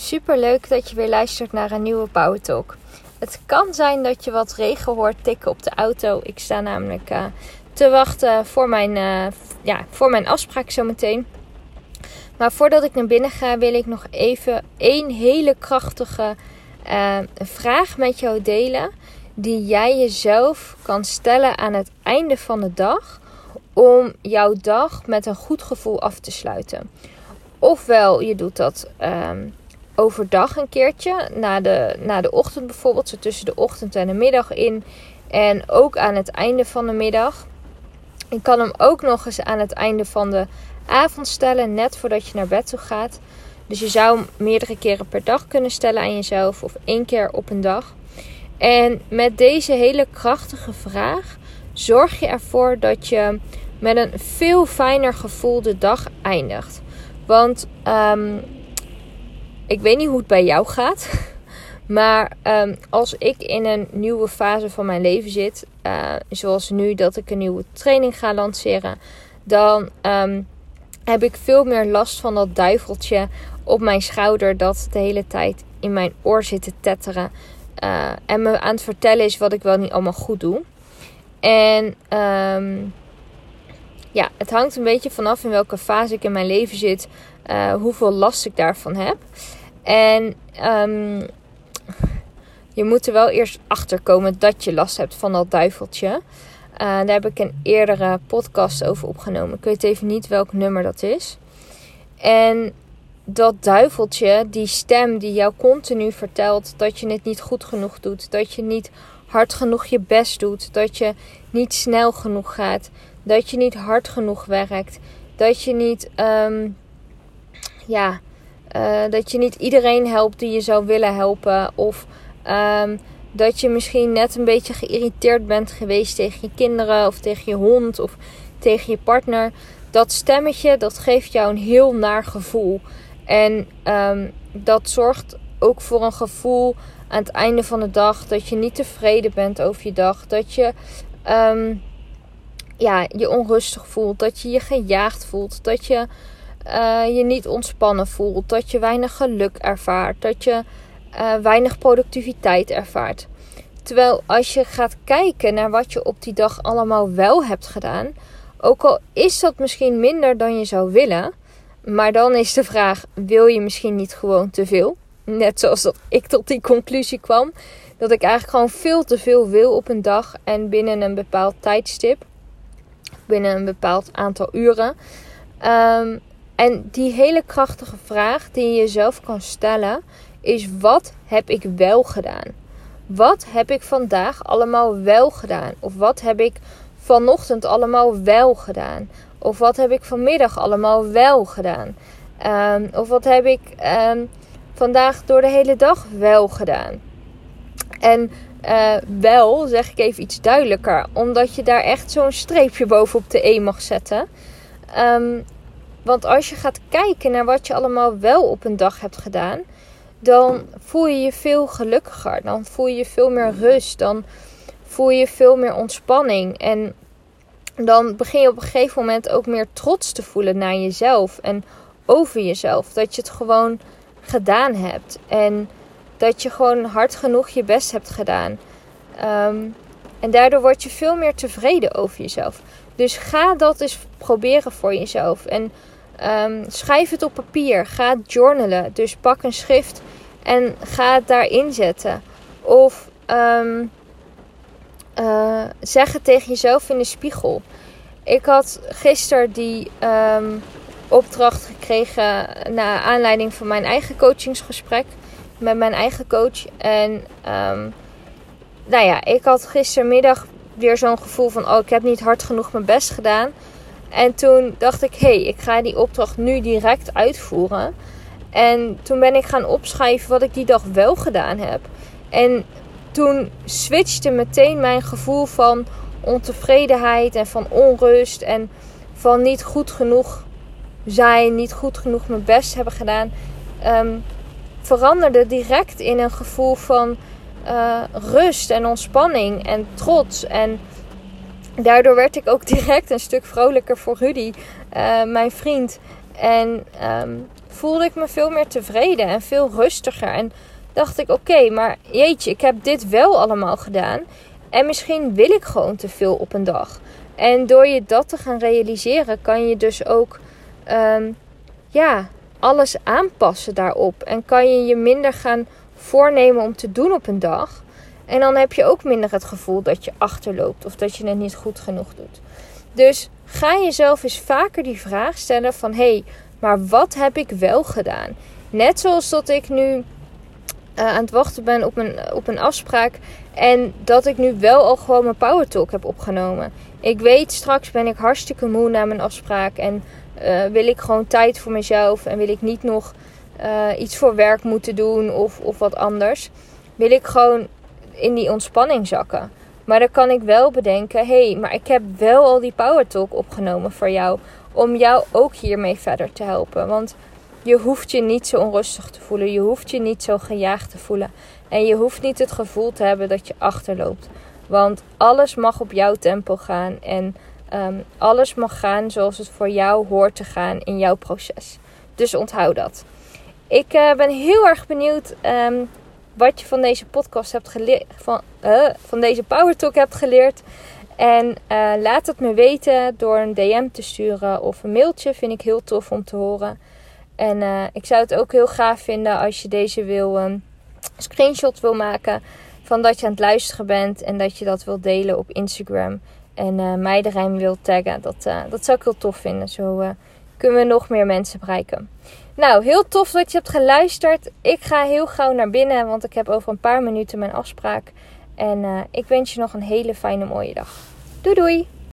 Super leuk dat je weer luistert naar een nieuwe Power Talk. Het kan zijn dat je wat regen hoort tikken op de auto. Ik sta namelijk uh, te wachten voor mijn, uh, ja, voor mijn afspraak zometeen. Maar voordat ik naar binnen ga, wil ik nog even één hele krachtige uh, vraag met jou delen. Die jij jezelf kan stellen aan het einde van de dag. Om jouw dag met een goed gevoel af te sluiten. Ofwel, je doet dat um, overdag een keertje. Na de, na de ochtend bijvoorbeeld. Zo tussen de ochtend en de middag in. En ook aan het einde van de middag. Je kan hem ook nog eens aan het einde van de avond stellen. Net voordat je naar bed toe gaat. Dus je zou hem meerdere keren per dag kunnen stellen aan jezelf. Of één keer op een dag. En met deze hele krachtige vraag zorg je ervoor dat je met een veel fijner gevoel de dag eindigt. Want um, ik weet niet hoe het bij jou gaat. Maar um, als ik in een nieuwe fase van mijn leven zit, uh, zoals nu dat ik een nieuwe training ga lanceren, dan um, heb ik veel meer last van dat duiveltje op mijn schouder dat de hele tijd in mijn oor zit te tetteren. Uh, en me aan het vertellen is wat ik wel niet allemaal goed doe. En um, ja, het hangt een beetje vanaf in welke fase ik in mijn leven zit, uh, hoeveel last ik daarvan heb. En um, je moet er wel eerst achter komen dat je last hebt van dat duiveltje. Uh, daar heb ik een eerdere podcast over opgenomen. Ik weet even niet welk nummer dat is. En dat duiveltje, die stem die jou continu vertelt dat je het niet goed genoeg doet, dat je niet hard genoeg je best doet, dat je niet snel genoeg gaat, dat je niet hard genoeg werkt, dat je niet, um, ja, uh, dat je niet iedereen helpt die je zou willen helpen, of um, dat je misschien net een beetje geïrriteerd bent geweest tegen je kinderen, of tegen je hond, of tegen je partner. Dat stemmetje, dat geeft jou een heel naar gevoel. En um, dat zorgt ook voor een gevoel aan het einde van de dag dat je niet tevreden bent over je dag. Dat je um, ja, je onrustig voelt. Dat je je gejaagd voelt. Dat je uh, je niet ontspannen voelt. Dat je weinig geluk ervaart. Dat je uh, weinig productiviteit ervaart. Terwijl als je gaat kijken naar wat je op die dag allemaal wel hebt gedaan. Ook al is dat misschien minder dan je zou willen. Maar dan is de vraag: wil je misschien niet gewoon te veel? Net zoals dat ik tot die conclusie kwam. Dat ik eigenlijk gewoon veel te veel wil op een dag en binnen een bepaald tijdstip. Binnen een bepaald aantal uren. Um, en die hele krachtige vraag die je jezelf kan stellen is: wat heb ik wel gedaan? Wat heb ik vandaag allemaal wel gedaan? Of wat heb ik vanochtend allemaal wel gedaan? Of wat heb ik vanmiddag allemaal wel gedaan? Um, of wat heb ik um, vandaag door de hele dag wel gedaan? En uh, wel zeg ik even iets duidelijker, omdat je daar echt zo'n streepje bovenop de E mag zetten. Um, want als je gaat kijken naar wat je allemaal wel op een dag hebt gedaan, dan voel je je veel gelukkiger. Dan voel je je veel meer rust. Dan voel je veel meer ontspanning. En dan begin je op een gegeven moment ook meer trots te voelen naar jezelf en over jezelf. Dat je het gewoon gedaan hebt. En dat je gewoon hard genoeg je best hebt gedaan. Um, en daardoor word je veel meer tevreden over jezelf. Dus ga dat eens proberen voor jezelf. En um, schrijf het op papier. Ga journalen. Dus pak een schrift en ga het daarin zetten. Of um, uh, zeg het tegen jezelf in de spiegel. Ik had gisteren die um, opdracht gekregen naar aanleiding van mijn eigen coachingsgesprek met mijn eigen coach. En nou ja, ik had gistermiddag weer zo'n gevoel van: oh, ik heb niet hard genoeg mijn best gedaan. En toen dacht ik: hé, hey, ik ga die opdracht nu direct uitvoeren. En toen ben ik gaan opschrijven wat ik die dag wel gedaan heb. En toen switchte meteen mijn gevoel van ontevredenheid en van onrust en van niet goed genoeg zijn, niet goed genoeg mijn best hebben gedaan, um, veranderde direct in een gevoel van uh, rust en ontspanning en trots. En daardoor werd ik ook direct een stuk vrolijker voor Rudy, uh, mijn vriend. En um, voelde ik me veel meer tevreden en veel rustiger. En dacht ik: oké, maar jeetje, ik heb dit wel allemaal gedaan. En misschien wil ik gewoon te veel op een dag. En door je dat te gaan realiseren, kan je dus ook um, ja, alles aanpassen daarop. En kan je je minder gaan voornemen om te doen op een dag. En dan heb je ook minder het gevoel dat je achterloopt of dat je het niet goed genoeg doet. Dus ga jezelf eens vaker die vraag stellen van hé, hey, maar wat heb ik wel gedaan? Net zoals dat ik nu uh, aan het wachten ben op een, op een afspraak. En dat ik nu wel al gewoon mijn power talk heb opgenomen. Ik weet, straks ben ik hartstikke moe na mijn afspraak. En uh, wil ik gewoon tijd voor mezelf. En wil ik niet nog uh, iets voor werk moeten doen of, of wat anders. Wil ik gewoon in die ontspanning zakken. Maar dan kan ik wel bedenken: hé, hey, maar ik heb wel al die power talk opgenomen voor jou. Om jou ook hiermee verder te helpen. Want je hoeft je niet zo onrustig te voelen. Je hoeft je niet zo gejaagd te voelen. En je hoeft niet het gevoel te hebben dat je achterloopt. Want alles mag op jouw tempo gaan. En um, alles mag gaan zoals het voor jou hoort te gaan in jouw proces. Dus onthoud dat. Ik uh, ben heel erg benieuwd um, wat je van deze podcast hebt geleerd. Van, uh, van deze Power Talk hebt geleerd. En uh, laat het me weten door een DM te sturen of een mailtje. Vind ik heel tof om te horen. En uh, ik zou het ook heel gaaf vinden als je deze wil um, screenshot wil maken van dat je aan het luisteren bent en dat je dat wilt delen op Instagram en uh, mij erin wilt taggen. Dat, dat zou ik heel tof vinden. Zo kunnen we nog meer mensen bereiken. Nou, heel tof dat je hebt geluisterd. Ik ga heel gauw naar binnen, want ik heb over een paar minuten mijn afspraak. En ik wens je nog een hele fijne mooie dag. Doei doei!